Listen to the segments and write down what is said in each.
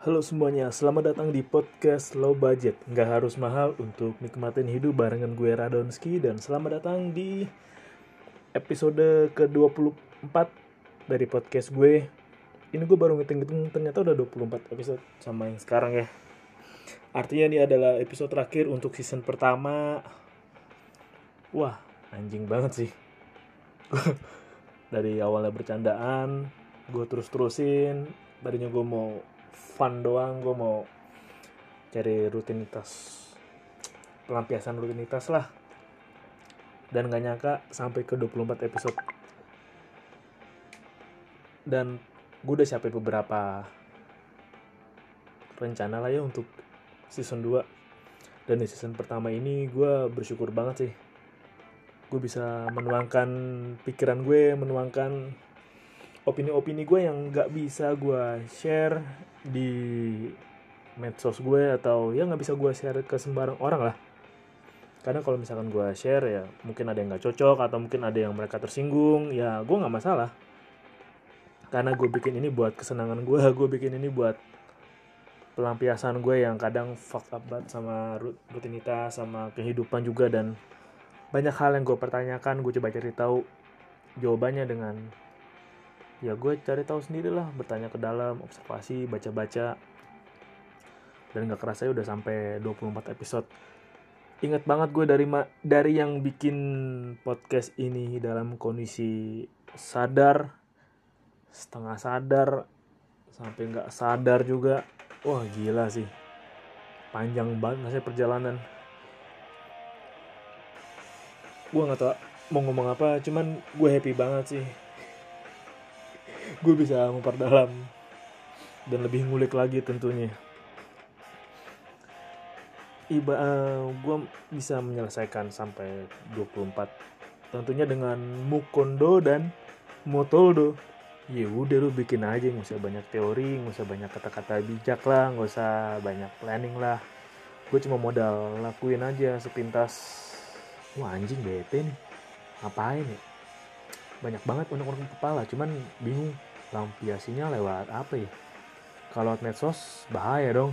Halo semuanya, selamat datang di podcast Low Budget. Nggak harus mahal untuk nikmatin hidup barengan gue Radonski Dan selamat datang di episode ke-24 dari podcast gue. Ini gue baru ngitung-ngitung ternyata udah 24 episode sama yang sekarang ya. Artinya ini adalah episode terakhir untuk season pertama. Wah, anjing banget sih. Dari awalnya bercandaan, gue terus-terusin. Tadinya gue mau fun doang gue mau cari rutinitas pelampiasan rutinitas lah. Dan gak nyangka sampai ke 24 episode. Dan gue udah siapin beberapa rencana lah ya untuk season 2 dan di season pertama ini gue bersyukur banget sih. Gue bisa menuangkan pikiran gue menuangkan opini-opini gue yang nggak bisa gue share di medsos gue atau ya nggak bisa gue share ke sembarang orang lah. Karena kalau misalkan gue share ya mungkin ada yang nggak cocok atau mungkin ada yang mereka tersinggung ya gue nggak masalah. Karena gue bikin ini buat kesenangan gue gue bikin ini buat pelampiasan gue yang kadang fuck up banget sama rutinitas sama kehidupan juga. Dan banyak hal yang gue pertanyakan gue coba cari tahu jawabannya dengan ya gue cari tahu sendiri lah bertanya ke dalam observasi baca-baca. Dan nggak kerasa ya udah sampai 24 episode. Ingat banget gue dari dari yang bikin podcast ini dalam kondisi sadar setengah sadar sampai nggak sadar juga. Wah gila sih. Panjang banget masih perjalanan? Gue nggak tau mau ngomong apa cuman gue happy banget sih gue bisa memperdalam dan lebih ngulik lagi tentunya. Iba uh, gue bisa menyelesaikan sampai 24 tentunya dengan mukondo dan motoldo. Ya udah lu bikin aja nggak usah banyak teori nggak usah banyak kata-kata bijak lah nggak usah banyak planning lah. Gue cuma modal lakuin aja sepintas. Wah anjing bete nih. Ngapain ya? Banyak banget unek-unek kepala cuman bingung lampiasinya lewat apa ya? Kalau medsos bahaya dong.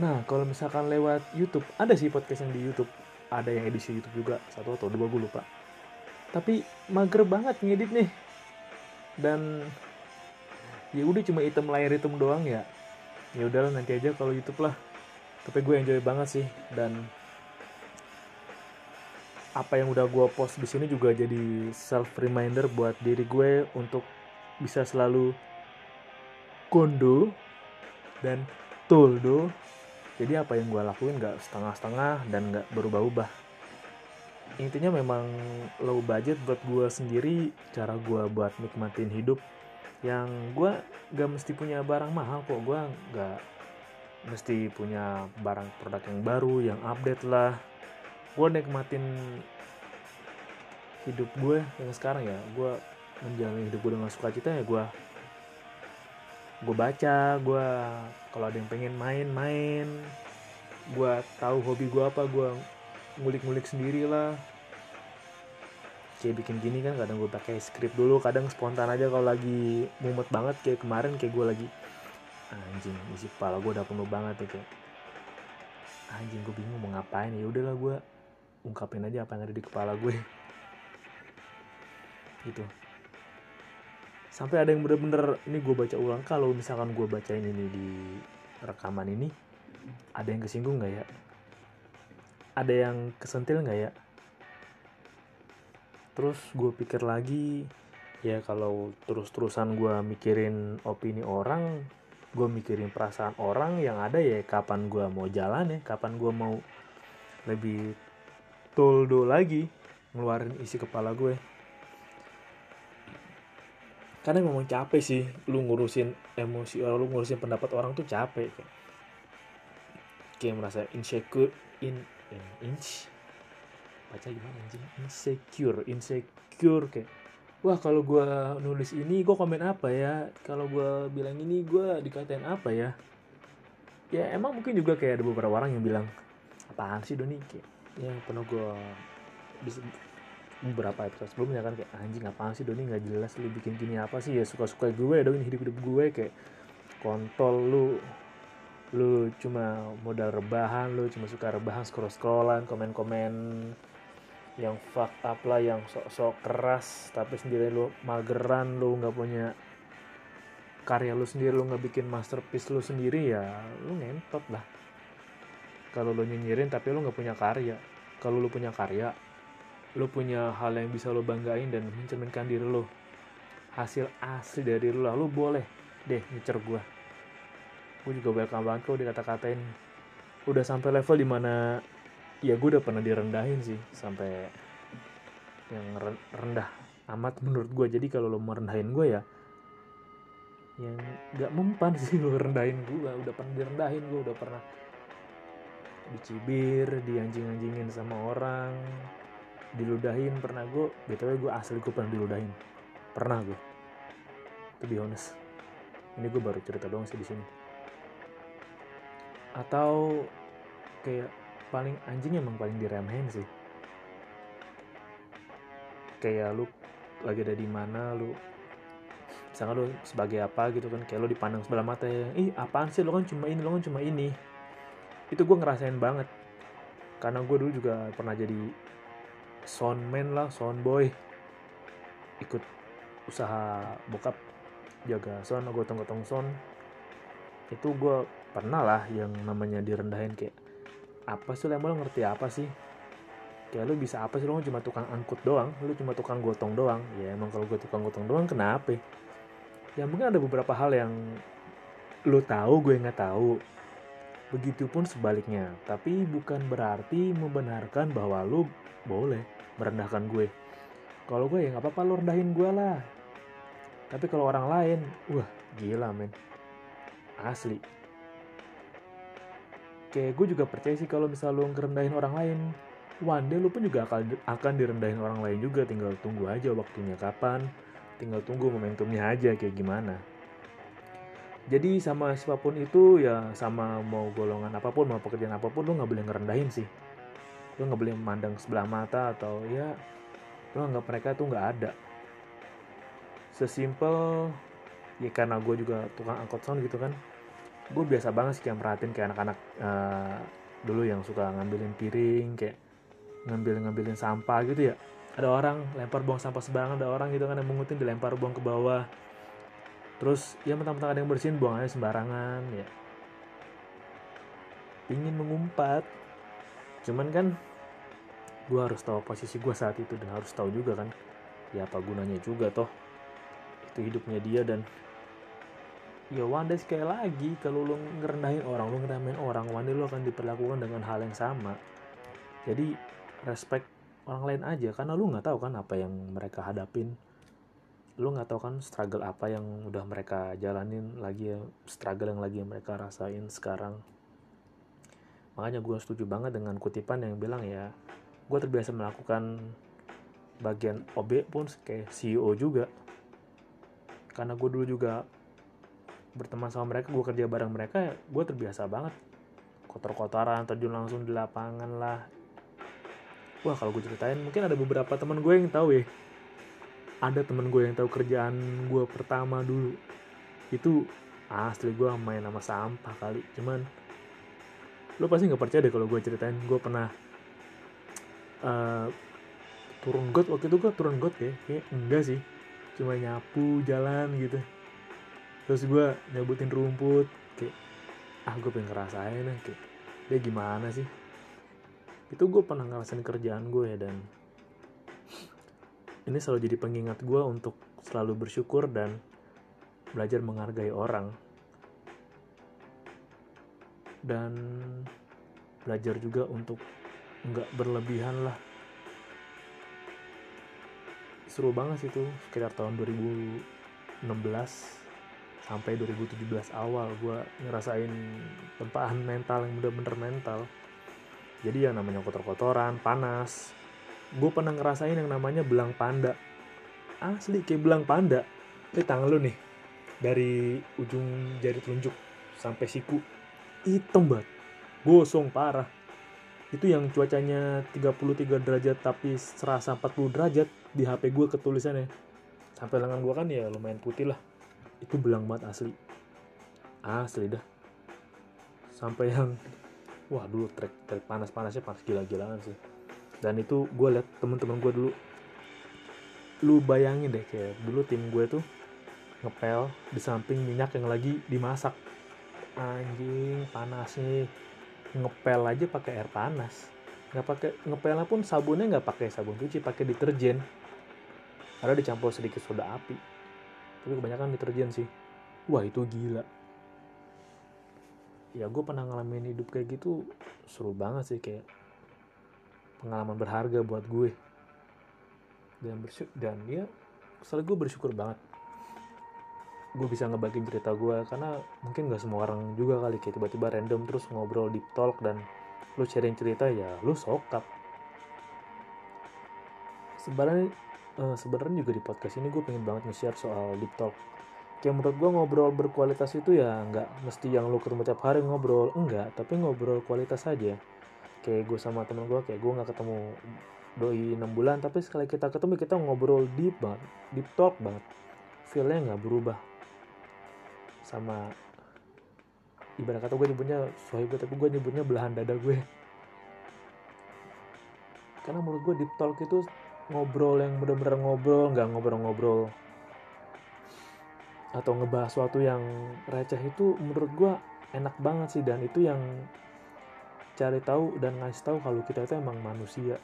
Nah kalau misalkan lewat YouTube ada sih podcast yang di YouTube. Ada yang edisi YouTube juga satu atau dua gue lupa. Tapi mager banget ngedit nih. Dan ya udah cuma item layar hitam doang ya. Ya udahlah nanti aja kalau YouTube lah. Tapi gue enjoy banget sih dan apa yang udah gue post di sini juga jadi self reminder buat diri gue untuk bisa selalu kondo dan toldo. Jadi apa yang gue lakuin gak setengah-setengah dan gak berubah-ubah. Intinya memang low budget buat gue sendiri cara gue buat nikmatin hidup yang gue gak mesti punya barang mahal kok. Gue gak mesti punya barang produk yang baru yang update lah. Gue nikmatin hidup gue yang sekarang ya. Gue menjalani hidup gue dengan sukacita ya gue gue baca gue kalau ada yang pengen main main. Gue tahu hobi gue apa gue ngulik-ngulik sendiri lah. Kayak bikin gini kan kadang gue pakai skrip dulu kadang spontan aja kalau lagi mumet banget kayak kemarin kayak gue lagi anjing isi kepala gue udah penuh banget ya kayak anjing gue bingung mau ngapain. Ya udahlah gue ungkapin aja apa yang ada di kepala gue gitu sampai ada yang bener-bener ini gue baca ulang kalau misalkan gue bacain ini di rekaman ini ada yang kesinggung nggak ya? Ada yang kesentil nggak ya? Terus gue pikir lagi ya kalau terus-terusan gue mikirin opini orang gue mikirin perasaan orang yang ada ya kapan gue mau jalan ya kapan gue mau lebih toldo lagi ngeluarin isi kepala gue karena memang capek sih lu ngurusin emosi orang lu ngurusin pendapat orang tuh capek kayak. Kayak merasa insecure in in inch baca gimana anjing? Insecure insecure kayak. Wah kalau gue nulis ini gue komen apa ya? Kalau gue bilang ini gue dikatain apa ya? Ya emang mungkin juga kayak ada beberapa orang yang bilang apaan sih Doni? Kayak yang pernah gue beberapa episode sebelumnya kan kayak anjing apaan sih Doni? Nggak jelas lu bikin gini apa sih? Ya suka-suka gue dong ini hidup-hidup gue. Kayak kontol lu. Lu cuma modal rebahan lu cuma suka rebahan scroll scrollan komen komen yang fuck up lah yang sok sok keras tapi sendiri lu mageran lu nggak punya karya lu sendiri lu nggak bikin masterpiece lu sendiri ya lu ngentot lah. Kalau lu nyinyirin tapi lu nggak punya karya. Kalau lu punya karya lu punya hal yang bisa lu banggain dan mencerminkan diri lu. Hasil asli dari lah. Lu boleh deh ngecer gua. Gue juga welcome banget kok dikata-katain udah sampai level di mana ya gue udah pernah direndahin sih sampai yang rendah amat menurut gue jadi kalau lo merendahin gue ya yang nggak mempan sih lo rendahin gue udah pernah direndahin gue udah pernah dicibir dianjing-anjingin sama orang diludahin pernah gue btw gue asli gue pernah diludahin. Pernah gue to be honest. Ini gue baru cerita doang sih di sini. Atau kayak paling anjing emang paling diremehin sih. Kayak lu lagi ada di mana lu misalnya lu sebagai apa gitu kan kayak lu dipandang sebelah mata ya ih apaan sih? Lu kan cuma ini lu kan cuma ini. Itu gue ngerasain banget. Karena gue dulu juga pernah jadi soundman lah soundboy ikut usaha bokap jaga sound gotong-gotong sound. Itu gue pernah lah yang namanya direndahin kayak apa sih lo ngerti apa sih? Kayak lo bisa apa sih? Lo cuma tukang angkut doang lo cuma tukang gotong doang. Ya emang kalau gue tukang gotong doang kenapa? Ya mungkin ada beberapa hal yang lo tahu gue nggak tahu. Begitupun sebaliknya. Tapi bukan berarti membenarkan bahwa lo boleh merendahkan gue. Kalau gue ya nggak apa-apa lo rendahin gue lah. Tapi kalau orang lain wah gila men. Asli. Kayak gue juga percaya sih kalau misal lu ngerendahin orang lain one day lu pun juga akan akan direndahin orang lain juga. Tinggal tunggu aja waktunya kapan tinggal tunggu momentumnya aja kayak gimana. Jadi sama siapa pun itu ya sama mau golongan apa pun mau pekerjaan apa pun lu nggak boleh ngerendahin sih lu nggak boleh memandang sebelah mata atau ya lu anggap mereka tuh nggak ada. Sesimpel ya karena gue juga tukang angkot sound gitu kan gue biasa banget sih kayak merhatiin kayak anak-anak uh, dulu yang suka ngambilin piring kayak ngambil-ngambilin sampah gitu ya. Ada orang lempar buang sampah sembarangan ada orang gitu kan yang mengutin dilempar buang ke bawah. Terus ya mentang-mentang ada yang bersihin buang aja sembarangan ya. Ingin mengumpat cuman kan gue harus tahu posisi gue saat itu dan harus tahu juga kan ya apa gunanya juga toh itu hidupnya dia dan ya one sekali lagi kalau lo ngerendahin orang lo ngerendahin orang day lo akan diperlakukan dengan hal yang sama. Jadi respect orang lain aja karena lo nggak tahu kan apa yang mereka hadapin. Lo nggak tahu kan struggle apa yang udah mereka jalanin lagi ya struggle yang lagi mereka rasain sekarang makanya gue setuju banget dengan kutipan yang bilang ya gue terbiasa melakukan bagian OB pun kayak CEO juga. Karena gue dulu juga berteman sama mereka gue kerja bareng mereka gue terbiasa banget. Kotor-kotoran terjun langsung di lapangan lah. Wah kalau gue ceritain mungkin ada beberapa teman gue yang tahu ya. Ada teman gue yang tahu kerjaan gue pertama dulu. Itu asli gue main sama sampah kali cuman lo pasti nggak percaya deh kalau gue ceritain. Gue pernah uh, turun got. Waktu itu gue turun got kayak, kayak enggak sih. Cuma nyapu jalan gitu. Terus gue nyebutin rumput. Kayak ah gue pengen ngerasain nih. Kayak dia gimana sih? Itu gue pernah ngerasain kerjaan gue ya dan ini selalu jadi pengingat gue untuk selalu bersyukur dan belajar menghargai orang dan belajar juga untuk nggak berlebihan lah. Seru banget sih tuh sekitar tahun 2016 sampai 2017 awal gue ngerasain tempaan mental yang bener-bener mental. Jadi yang namanya kotor-kotoran panas. Gue pernah ngerasain yang namanya belang panda. Asli kayak belang panda. Ini tangan lu nih dari ujung jari telunjuk sampai siku hitam banget. Gosong parah. Itu yang cuacanya 33 derajat tapi serasa 40 derajat di HP gue ketulisannya. Sampai lengan gue kan ya lumayan putih lah. Itu belang banget asli. Asli dah. Sampai yang wah dulu trek trek panas panasnya panas gila-gilaan sih. Dan itu gue liat temen-temen gue dulu. Lu bayangin deh kayak dulu tim gue tuh ngepel di samping minyak yang lagi dimasak anjing panasnya ngepel aja pakai air panas. Nggak pakai ngepelnya pun sabunnya nggak pakai sabun cuci pakai deterjen. Ada dicampur sedikit soda api. Tapi kebanyakan deterjen sih. Wah itu gila. Ya gue pernah ngalamin hidup kayak gitu seru banget sih kayak pengalaman berharga buat gue. Dan bersyukur dan ya selalu gue bersyukur banget gue bisa ngebagiin cerita gue karena mungkin gak semua orang juga kali kayak tiba-tiba random terus ngobrol deep talk dan lu sharing cerita ya lu sokap. Sebenarnya uh, sebenarnya juga di podcast ini gue pengen banget nge-share soal deep talk. Kayak menurut gue ngobrol berkualitas itu ya nggak mesti yang lu ketemu tiap hari ngobrol enggak tapi ngobrol kualitas aja. Kayak gue sama temen gue kayak gue nggak ketemu doi 6 bulan tapi sekali kita ketemu kita ngobrol deep banget deep talk banget. Feelnya nggak berubah sama ibarat kata gue nyebutnya sohib gue tapi gue nyebutnya belahan dada gue karena menurut gue deep talk itu ngobrol yang bener-bener ngobrol nggak ngobrol-ngobrol atau ngebahas sesuatu yang receh itu menurut gue enak banget sih dan itu yang cari tahu dan ngasih tahu kalau kita itu emang manusia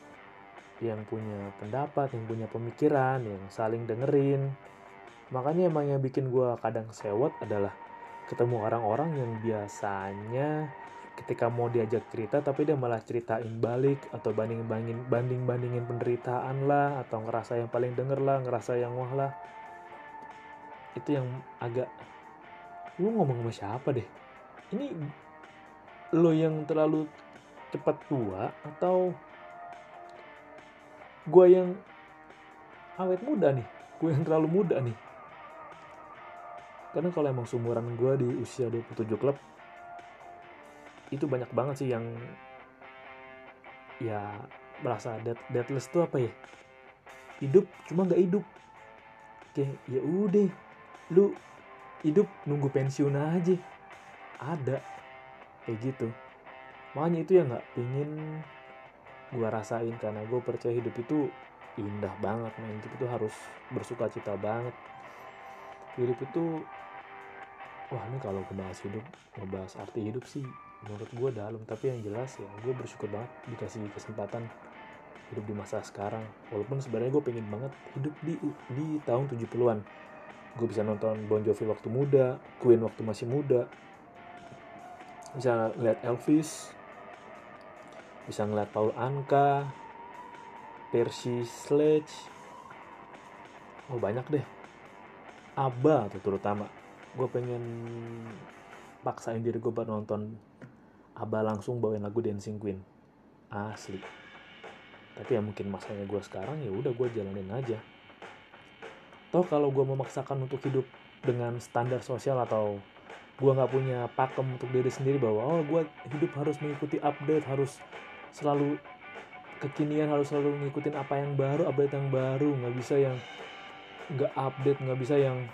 yang punya pendapat, yang punya pemikiran, yang saling dengerin. Makanya emang yang bikin gue kadang sewot adalah ketemu orang-orang yang biasanya ketika mau diajak cerita tapi dia malah ceritain balik atau banding bandingin banding bandingin penderitaan lah atau ngerasa yang paling denger lah ngerasa yang wah lah. Itu yang agak lu ngomong sama siapa deh? Ini lo yang terlalu cepat tua atau gue yang awet muda nih? Gue yang terlalu muda nih karena kalau emang sumuran gue di usia 27 klub itu banyak banget sih yang ya merasa dead, deadless tuh apa ya? Hidup cuma nggak hidup. Kayak ya udah lu hidup nunggu pensiun aja. Ada kayak gitu. Makanya itu ya nggak pingin gue rasain karena gue percaya hidup itu indah banget main hidup itu harus bersuka cita banget hidup itu wah ini kalau ngebahas hidup ngebahas arti hidup sih menurut gue dalam. Tapi yang jelas ya gue bersyukur banget dikasih kesempatan hidup di masa sekarang. Walaupun sebenarnya gue pengen banget hidup di di tahun 70-an gue bisa nonton Bon Jovi waktu muda Queen waktu masih muda. Bisa ngeliat Elvis. Bisa ngeliat Paul Anka. Percy Sledge. Oh banyak deh Abba tuh terutama. Gue pengen paksain diri gue buat nonton Abah langsung bawain lagu Dancing Queen. Asli. Tapi ya mungkin masanya gue sekarang ya udah gue jalanin aja. Toh kalau gue memaksakan untuk hidup dengan standar sosial atau gue nggak punya pakem untuk diri sendiri bahwa oh gue hidup harus mengikuti update harus selalu kekinian harus selalu ngikutin apa yang baru update yang baru. Nggak bisa yang nggak update nggak bisa yang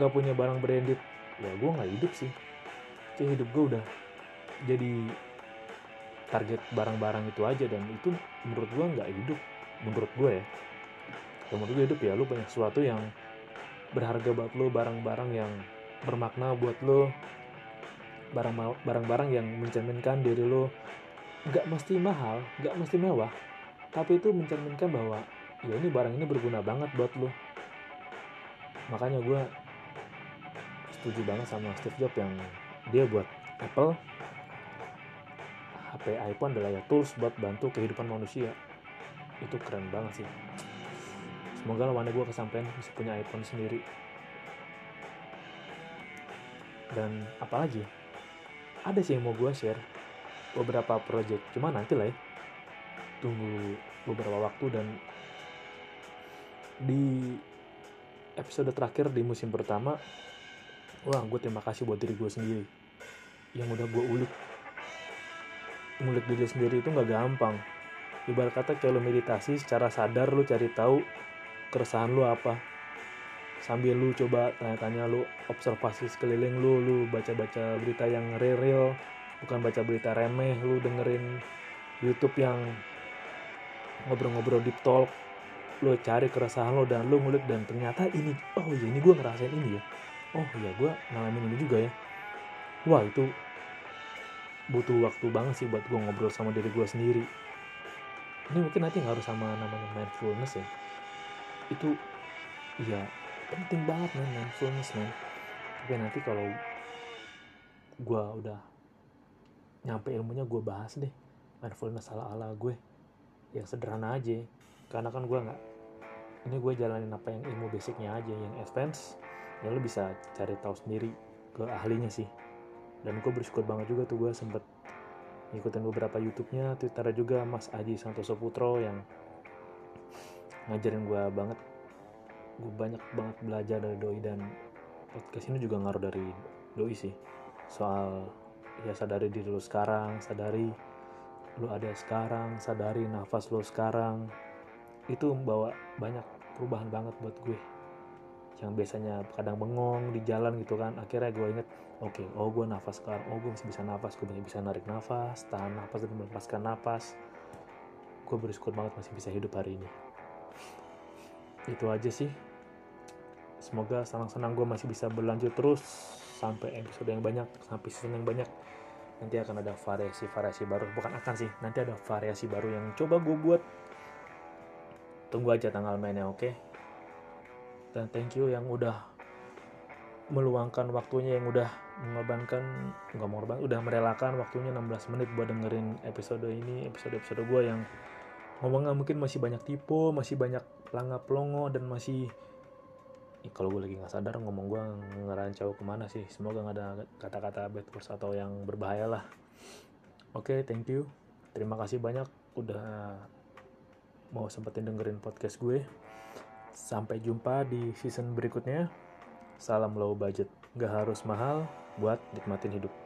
gak punya barang branded. Ya gue nggak hidup sih. Kayak hidup gue udah jadi target barang-barang itu aja dan itu menurut gue nggak hidup. Menurut gue ya. Ya menurut gue hidup ya lu banyak sesuatu yang berharga buat lo barang-barang yang bermakna buat lo barang-barang yang mencerminkan diri lo nggak mesti mahal nggak mesti mewah tapi itu mencerminkan bahwa ya ini barang ini berguna banget buat lo makanya gue setuju banget sama Steve Jobs yang dia buat Apple HP iPhone adalah ya tools buat bantu kehidupan manusia. Itu keren banget sih. Semoga lah mana gue kesampaian bisa punya iPhone sendiri. Dan apalagi ada sih yang mau gue share. Beberapa project cuma nanti lah ya. Tunggu beberapa waktu dan di episode terakhir di musim pertama wah gue terima kasih buat diri gue sendiri. Yang udah gue ulik. Ngulik diri sendiri itu nggak gampang. Ibarat kata kalau meditasi secara sadar lu cari tahu keresahan lu apa. Sambil lu coba tanya-tanya lu observasi sekeliling lu lu baca-baca berita yang real bukan baca berita remeh lu dengerin YouTube yang ngobrol-ngobrol deep talk lu cari keresahan lo dan lu ngulik dan ternyata ini oh iya ini gue ngerasain ini ya. Oh iya gue ngalamin ini juga ya. Wah itu butuh waktu banget sih buat gue ngobrol sama diri gue sendiri. Ini mungkin nanti nggak harus sama namanya mindfulness ya. Itu iya penting banget man mindfulness man tapi nanti kalau gue udah nyampe ilmunya gue bahas deh. Mindfulness ala ala gue. Yang sederhana aja. Karena kan gue nggak ini gue jalanin apa yang ilmu basicnya aja yang advance ya lo bisa cari tahu sendiri ke ahlinya sih. Dan gue bersyukur banget juga tuh gue sempet ngikutin beberapa YouTube-nya, Twitter juga Mas Aji Santoso Putro yang ngajarin gue banget. Gue banyak banget belajar dari doi dan podcast ini juga ngaruh dari doi sih. Soal ya sadari diri lo sekarang sadari lo ada sekarang sadari nafas lo sekarang. Itu membawa banyak perubahan banget buat gue. Yang biasanya kadang bengong di jalan gitu kan akhirnya gue inget oke okay, oh gue nafas sekarang oh gue masih bisa nafas gue masih bisa narik nafas tahan nafas dan melepaskan nafas. Gue bersyukur banget masih bisa hidup hari ini. Itu aja sih. Semoga senang-senang gue masih bisa berlanjut terus sampai episode yang banyak sampai season yang banyak. Nanti akan ada variasi-variasi baru bukan akan sih nanti ada variasi baru yang coba gue buat tunggu aja tanggal mainnya oke? Okay? dan thank you yang udah meluangkan waktunya yang udah mengorbankan nggak mengorbankan udah merelakan waktunya 16 menit buat dengerin episode ini episode episode gue yang ngomongnya mungkin masih banyak tipe masih banyak pelangga pelongo dan masih ya, kalau gue lagi nggak sadar ngomong gue ngerancau ke mana sih? Semoga nggak ada kata-kata bad words atau yang berbahaya lah. Oke okay, thank you. Terima kasih banyak udah mau sempetin dengerin podcast gue. Sampai jumpa di season berikutnya. Salam low budget. Gak harus mahal buat nikmatin hidup.